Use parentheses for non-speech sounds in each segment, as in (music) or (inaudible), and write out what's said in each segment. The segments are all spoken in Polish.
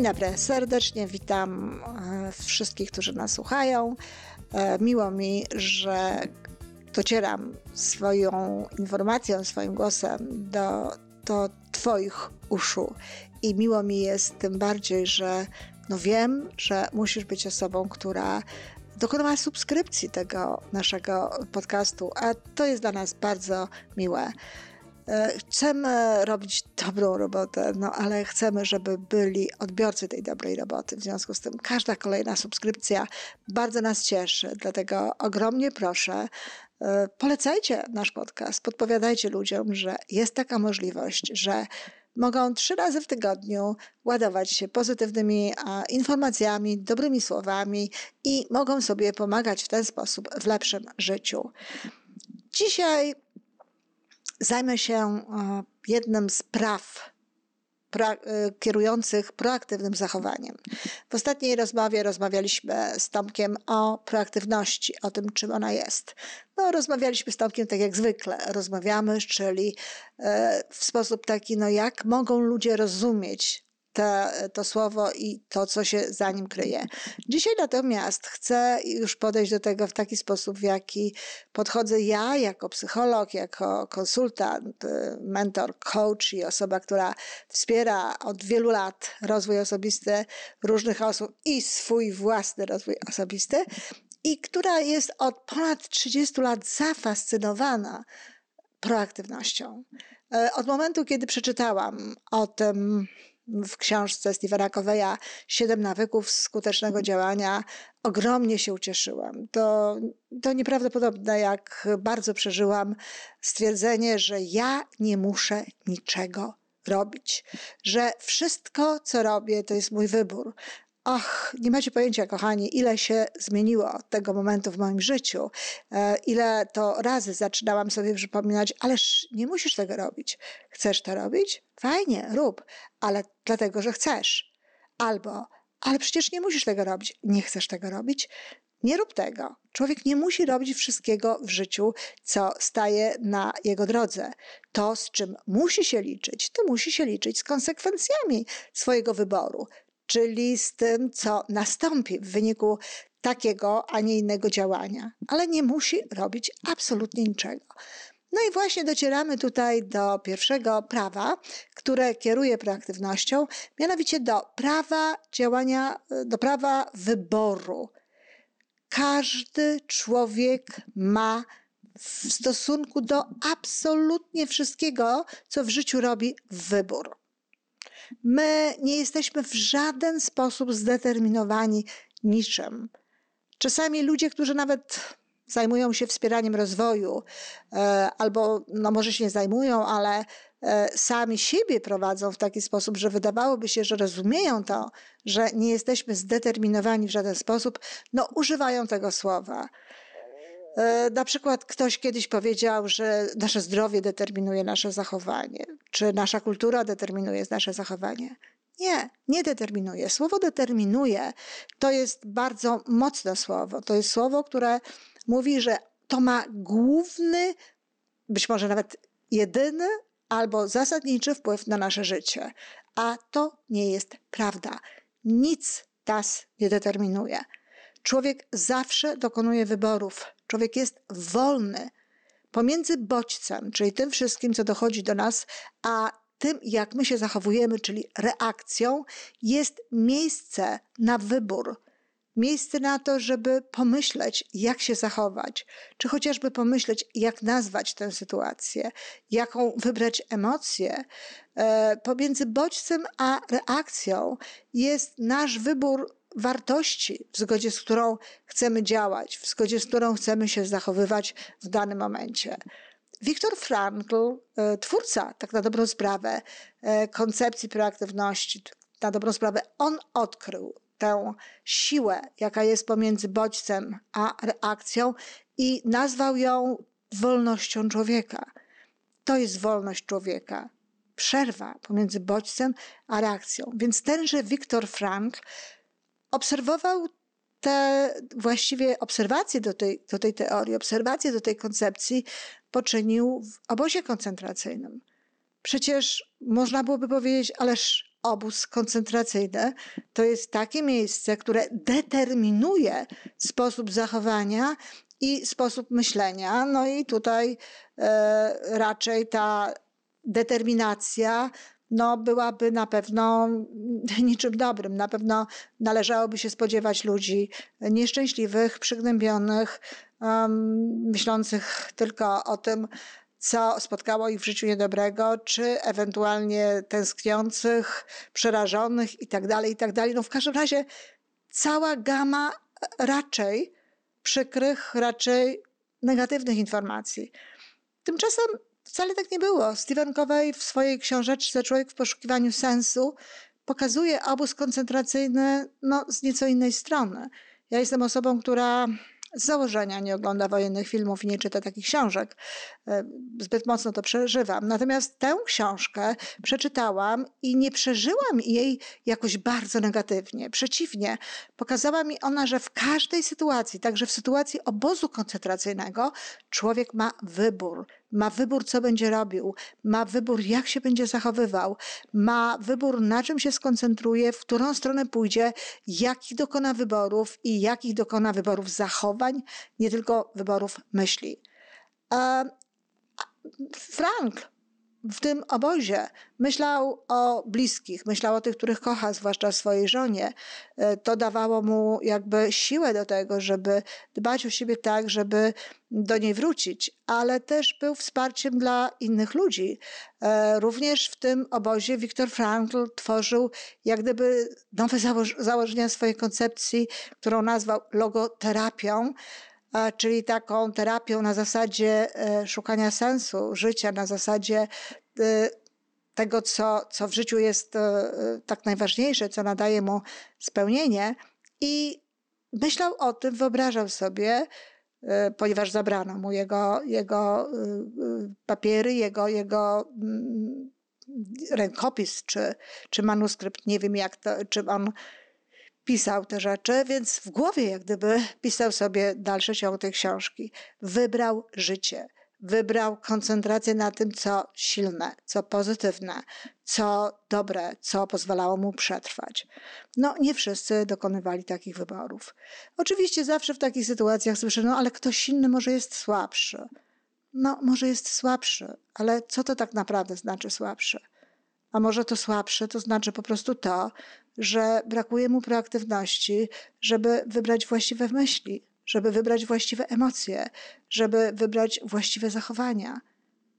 Dzień dobry, serdecznie witam e, wszystkich, którzy nas słuchają. E, miło mi, że docieram swoją informacją, swoim głosem do, do Twoich uszu. I miło mi jest tym bardziej, że no wiem, że musisz być osobą, która dokonała subskrypcji tego naszego podcastu, a to jest dla nas bardzo miłe. E, chcemy robić dobrą robotę, no ale chcemy, żeby byli odbiorcy tej dobrej roboty. W związku z tym każda kolejna subskrypcja bardzo nas cieszy. Dlatego ogromnie proszę, e, polecajcie nasz podcast, podpowiadajcie ludziom, że jest taka możliwość, że mogą trzy razy w tygodniu ładować się pozytywnymi informacjami, dobrymi słowami i mogą sobie pomagać w ten sposób w lepszym życiu. Dzisiaj zajmę się e, jednym z praw pra, e, kierujących proaktywnym zachowaniem. W ostatniej rozmowie rozmawialiśmy z Tomkiem o proaktywności, o tym, czym ona jest. No, rozmawialiśmy z Tomkiem tak jak zwykle rozmawiamy, czyli e, w sposób taki, no jak mogą ludzie rozumieć te, to słowo i to, co się za nim kryje. Dzisiaj natomiast chcę już podejść do tego w taki sposób, w jaki podchodzę ja jako psycholog, jako konsultant, mentor, coach i osoba, która wspiera od wielu lat rozwój osobisty różnych osób i swój własny rozwój osobisty i która jest od ponad 30 lat zafascynowana proaktywnością. E, od momentu, kiedy przeczytałam o tym, w książce Stephena Coveya Siedem nawyków skutecznego działania ogromnie się ucieszyłam. To, to nieprawdopodobne, jak bardzo przeżyłam stwierdzenie, że ja nie muszę niczego robić, że wszystko, co robię, to jest mój wybór, Och, nie macie pojęcia, kochani, ile się zmieniło od tego momentu w moim życiu, e, ile to razy zaczynałam sobie przypominać, ależ nie musisz tego robić. Chcesz to robić? Fajnie, rób, ale dlatego, że chcesz. Albo, ale przecież nie musisz tego robić. Nie chcesz tego robić? Nie rób tego. Człowiek nie musi robić wszystkiego w życiu, co staje na jego drodze. To, z czym musi się liczyć, to musi się liczyć z konsekwencjami swojego wyboru czyli z tym, co nastąpi w wyniku takiego, a nie innego działania, ale nie musi robić absolutnie niczego. No i właśnie docieramy tutaj do pierwszego prawa, które kieruje proaktywnością, mianowicie do prawa działania, do prawa wyboru. Każdy człowiek ma w stosunku do absolutnie wszystkiego, co w życiu robi, wybór. My nie jesteśmy w żaden sposób zdeterminowani niczym. Czasami ludzie, którzy nawet zajmują się wspieraniem rozwoju, e, albo no może się nie zajmują, ale e, sami siebie prowadzą w taki sposób, że wydawałoby się, że rozumieją to, że nie jesteśmy zdeterminowani w żaden sposób, no używają tego słowa. E, na przykład ktoś kiedyś powiedział, że nasze zdrowie determinuje nasze zachowanie, czy nasza kultura determinuje nasze zachowanie. Nie, nie determinuje. Słowo determinuje to jest bardzo mocne słowo. To jest słowo, które mówi, że to ma główny, być może nawet jedyny albo zasadniczy wpływ na nasze życie. A to nie jest prawda. Nic nas nie determinuje. Człowiek zawsze dokonuje wyborów. Człowiek jest wolny pomiędzy bodźcem, czyli tym wszystkim, co dochodzi do nas, a tym, jak my się zachowujemy, czyli reakcją, jest miejsce na wybór. Miejsce na to, żeby pomyśleć, jak się zachować, czy chociażby pomyśleć, jak nazwać tę sytuację, jaką wybrać emocję. E, pomiędzy bodźcem a reakcją jest nasz wybór wartości, w zgodzie z którą chcemy działać, w zgodzie z którą chcemy się zachowywać w danym momencie. Viktor Frankl, e, twórca, tak na dobrą sprawę, e, koncepcji proaktywności, na dobrą sprawę, on odkrył tę siłę, jaka jest pomiędzy bodźcem a reakcją i nazwał ją wolnością człowieka. To jest wolność człowieka. Przerwa pomiędzy bodźcem a reakcją. Więc tenże Viktor Frankl obserwował te właściwie obserwacje do tej, do tej teorii, obserwacje do tej koncepcji poczynił w obozie koncentracyjnym. Przecież można byłoby powiedzieć, ależ obóz koncentracyjny to jest takie miejsce, które determinuje sposób zachowania i sposób myślenia. No i tutaj e, raczej ta determinacja no, byłaby na pewno (laughs) niczym dobrym. Na pewno należałoby się spodziewać ludzi nieszczęśliwych, przygnębionych, um, myślących tylko o tym, co spotkało ich w życiu niedobrego, czy ewentualnie tęskniących, przerażonych itd., tak itd. Tak no w każdym razie cała gama raczej przykrych, raczej negatywnych informacji. Tymczasem wcale tak nie było. Stephen Covey w swojej książeczce Człowiek w poszukiwaniu sensu pokazuje obóz koncentracyjny no, z nieco innej strony. Ja jestem osobą, która z założenia nie ogląda wojennych filmów i nie czyta takich książek. E, zbyt mocno to przeżywam. Natomiast tę książkę przeczytałam i nie przeżyłam jej jakoś bardzo negatywnie. Przeciwnie, pokazała mi ona, że w każdej sytuacji, także w sytuacji obozu koncentracyjnego, człowiek ma wybór ma wybór, co będzie robił, ma wybór, jak się będzie zachowywał, ma wybór, na czym się skoncentruje, w którą stronę pójdzie, jakich dokona wyborów i jakich dokona wyborów zachowań, nie tylko wyborów myśli. Frank w tym obozie myślał o bliskich, myślał o tych, których kocha, zwłaszcza swojej żonie. E, to dawało mu jakby siłę do tego, żeby dbać o siebie tak, żeby do niej wrócić, ale też był wsparciem dla innych ludzi. E, również w tym obozie Viktor Frankl tworzył jak gdyby nowe założenia swojej koncepcji, którą nazwał logoterapią czyli taką terapią na zasadzie e, szukania sensu życia, na zasadzie e, tego, co, co w życiu jest e, tak najważniejsze, co nadaje mu spełnienie. I myślał o tym, wyobrażał sobie, ponieważ zabrano mu jego, jego papiery, jego, jego mm, rękopis czy, czy manuskrypt, nie wiem jak to, czy on pisał te rzeczy, więc w głowie jak gdyby pisał sobie dalszy ciąg tej książki. Wybrał życie, wybrał koncentrację na tym, co silne, co pozytywne, co dobre, co pozwalało mu przetrwać. No, nie wszyscy dokonywali takich wyborów. Oczywiście zawsze w takich sytuacjach słyszę, no ale ktoś inny może jest słabszy. No, może jest słabszy, ale co to tak naprawdę znaczy słabszy? A może to słabsze to znaczy po prostu to, że brakuje mu proaktywności, żeby wybrać właściwe myśli, żeby wybrać właściwe emocje, żeby wybrać właściwe zachowania.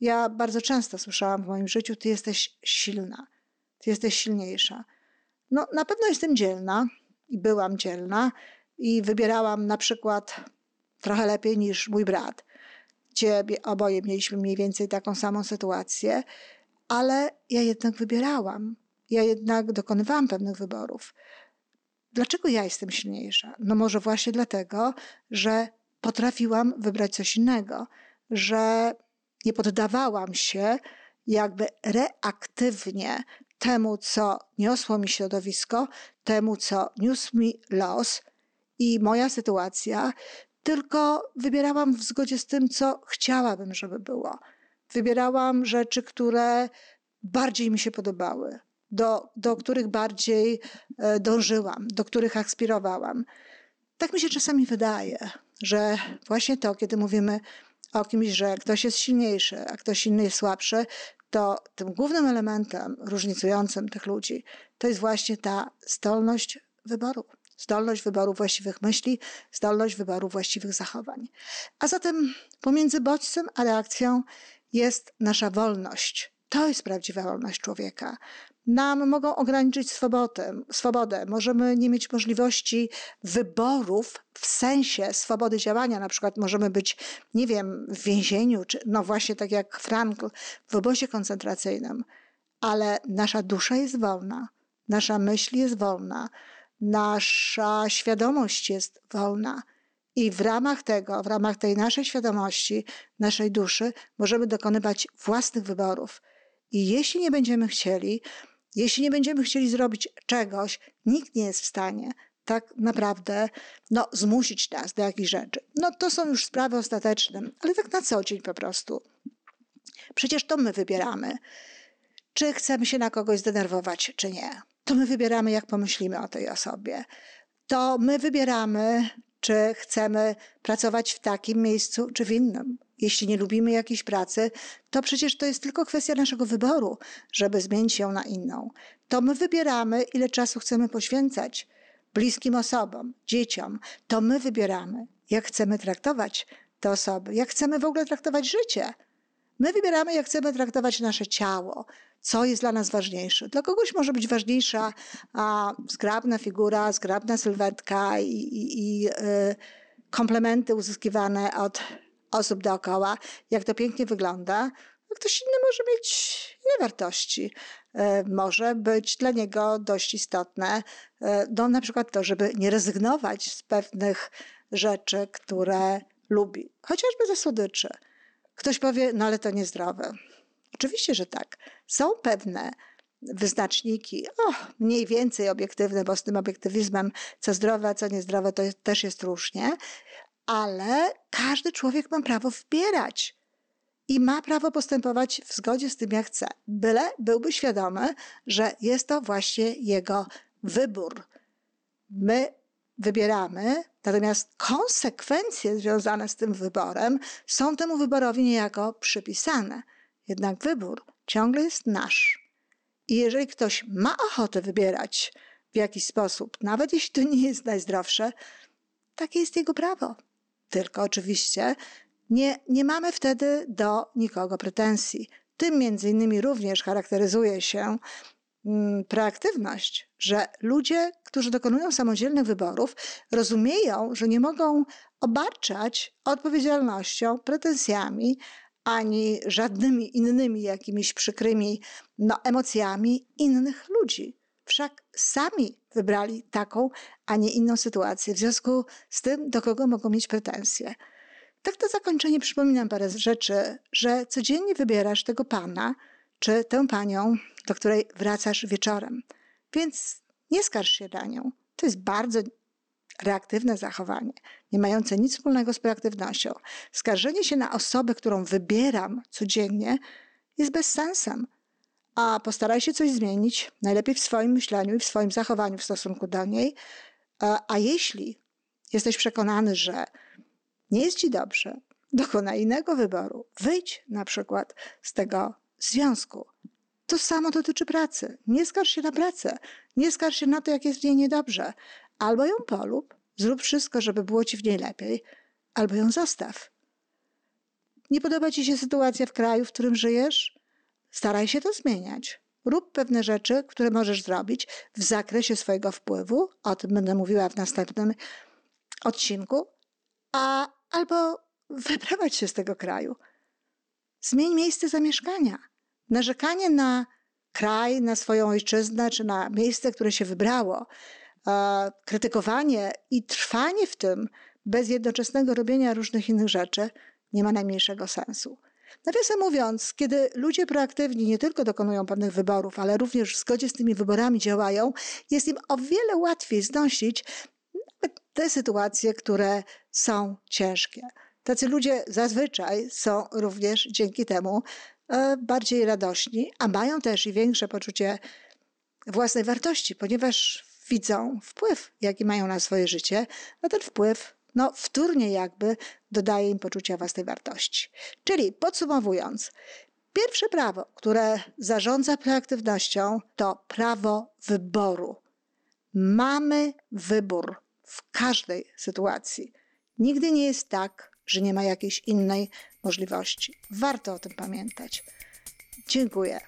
Ja bardzo często słyszałam w moim życiu: Ty jesteś silna, ty jesteś silniejsza. No, na pewno jestem dzielna i byłam dzielna i wybierałam na przykład trochę lepiej niż mój brat. Ciebie oboje mieliśmy mniej więcej taką samą sytuację, ale ja jednak wybierałam ja jednak dokonywałam pewnych wyborów. Dlaczego ja jestem silniejsza? No może właśnie dlatego, że potrafiłam wybrać coś innego, że nie poddawałam się jakby reaktywnie temu, co niosło mi środowisko, temu, co niósł mi los i moja sytuacja, tylko wybierałam w zgodzie z tym, co chciałabym, żeby było. Wybierałam rzeczy, które bardziej mi się podobały, do, do których bardziej e, dążyłam, do których aspirowałam. Tak mi się czasami wydaje, że właśnie to, kiedy mówimy o kimś, że ktoś jest silniejszy, a ktoś inny jest słabszy, to tym głównym elementem różnicującym tych ludzi to jest właśnie ta zdolność wyboru. Zdolność wyboru właściwych myśli, zdolność wyboru właściwych zachowań. A zatem pomiędzy bodźcem a reakcją jest nasza wolność. To jest prawdziwa wolność człowieka nam mogą ograniczyć swobodę, swobodę. Możemy nie mieć możliwości wyborów w sensie swobody działania. Na przykład możemy być, nie wiem, w więzieniu, czy no właśnie tak jak Frankl w obozie koncentracyjnym, ale nasza dusza jest wolna, nasza myśl jest wolna, nasza świadomość jest wolna. I w ramach tego, w ramach tej naszej świadomości, naszej duszy, możemy dokonywać własnych wyborów. I jeśli nie będziemy chcieli, jeśli nie będziemy chcieli zrobić czegoś, nikt nie jest w stanie tak naprawdę no, zmusić nas do jakichś rzeczy. No to są już sprawy ostateczne, ale tak na co dzień po prostu. Przecież to my wybieramy. czy chcemy się na kogoś zdenerwować, czy nie. To my wybieramy, jak pomyślimy o tej osobie. To my wybieramy, czy chcemy pracować w takim miejscu, czy w innym. Jeśli nie lubimy jakiejś pracy, to przecież to jest tylko kwestia naszego wyboru, żeby zmienić ją na inną. To my wybieramy, ile czasu chcemy poświęcać bliskim osobom, dzieciom. To my wybieramy, jak chcemy traktować te osoby, jak chcemy w ogóle traktować życie. My wybieramy, jak chcemy traktować nasze ciało, co jest dla nas ważniejsze. Dla kogoś może być ważniejsza a, zgrabna figura, zgrabna sylwetka i, i, i y, komplementy uzyskiwane od osób dookoła, jak to pięknie wygląda. Ktoś inny może mieć inne wartości. Y, może być dla niego dość istotne, y, no, na przykład to, żeby nie rezygnować z pewnych rzeczy, które lubi, chociażby ze słodyczy. Ktoś powie, no ale to niezdrowe. Oczywiście, że tak. Są pewne wyznaczniki, mniej więcej obiektywne, bo z tym obiektywizmem, co zdrowe, a co niezdrowe, to jest, też jest różnie, ale każdy człowiek ma prawo wybierać i ma prawo postępować w zgodzie z tym, jak chce, byle byłby świadomy, że jest to właśnie jego wybór. My wybieramy, natomiast konsekwencje związane z tym wyborem są temu wyborowi niejako przypisane. Jednak wybór ciągle jest nasz. I jeżeli ktoś ma ochotę wybierać w jakiś sposób, nawet jeśli to nie jest najzdrowsze, takie jest jego prawo. Tylko oczywiście nie, nie mamy wtedy do nikogo pretensji. Tym między innymi również charakteryzuje się mm, proaktywność, że ludzie, którzy dokonują samodzielnych wyborów, rozumieją, że nie mogą obarczać odpowiedzialnością, pretensjami ani żadnymi innymi jakimiś przykrymi no, emocjami innych ludzi. Wszak sami wybrali taką, a nie inną sytuację, w związku z tym, do kogo mogą mieć pretensje. Tak na zakończenie przypominam parę rzeczy, że codziennie wybierasz tego pana czy tę panią, do której wracasz wieczorem. Więc nie skarż się na nią. To jest bardzo reaktywne zachowanie, nie mające nic wspólnego z proaktywnością. Skarżenie się na osobę, którą wybieram codziennie, jest bezsensem. A postaraj się coś zmienić, najlepiej w swoim myśleniu i w swoim zachowaniu w stosunku do niej. A jeśli jesteś przekonany, że nie jest ci dobrze, dokonaj innego wyboru. Wyjdź na przykład z tego związku. To samo dotyczy pracy. Nie skarż się na pracę. Nie skarż się na to, jak jest w niej niedobrze. Albo ją polub, zrób wszystko, żeby było ci w niej lepiej, albo ją zostaw. Nie podoba ci się sytuacja w kraju, w którym żyjesz? Staraj się to zmieniać. Rób pewne rzeczy, które możesz zrobić w zakresie swojego wpływu. O tym będę mówiła w następnym odcinku. A albo wyprowadź się z tego kraju. Zmień miejsce zamieszkania. Narzekanie na kraj, na swoją ojczyznę czy na miejsce, które się wybrało, krytykowanie i trwanie w tym bez jednoczesnego robienia różnych innych rzeczy nie ma najmniejszego sensu. Nawiasem mówiąc, kiedy ludzie proaktywni nie tylko dokonują pewnych wyborów, ale również w zgodzie z tymi wyborami działają, jest im o wiele łatwiej znosić te sytuacje, które są ciężkie. Tacy ludzie zazwyczaj są również dzięki temu e, bardziej radośni, a mają też i większe poczucie własnej wartości, ponieważ widzą wpływ, jaki mają na swoje życie, no ten wpływ no, wtórnie jakby dodaje im poczucia własnej wartości. Czyli podsumowując, pierwsze prawo, które zarządza proaktywnością, to prawo wyboru. Mamy wybór w każdej sytuacji. Nigdy nie jest tak, że nie ma jakiejś innej możliwości. Warto o tym pamiętać. Dziękuję.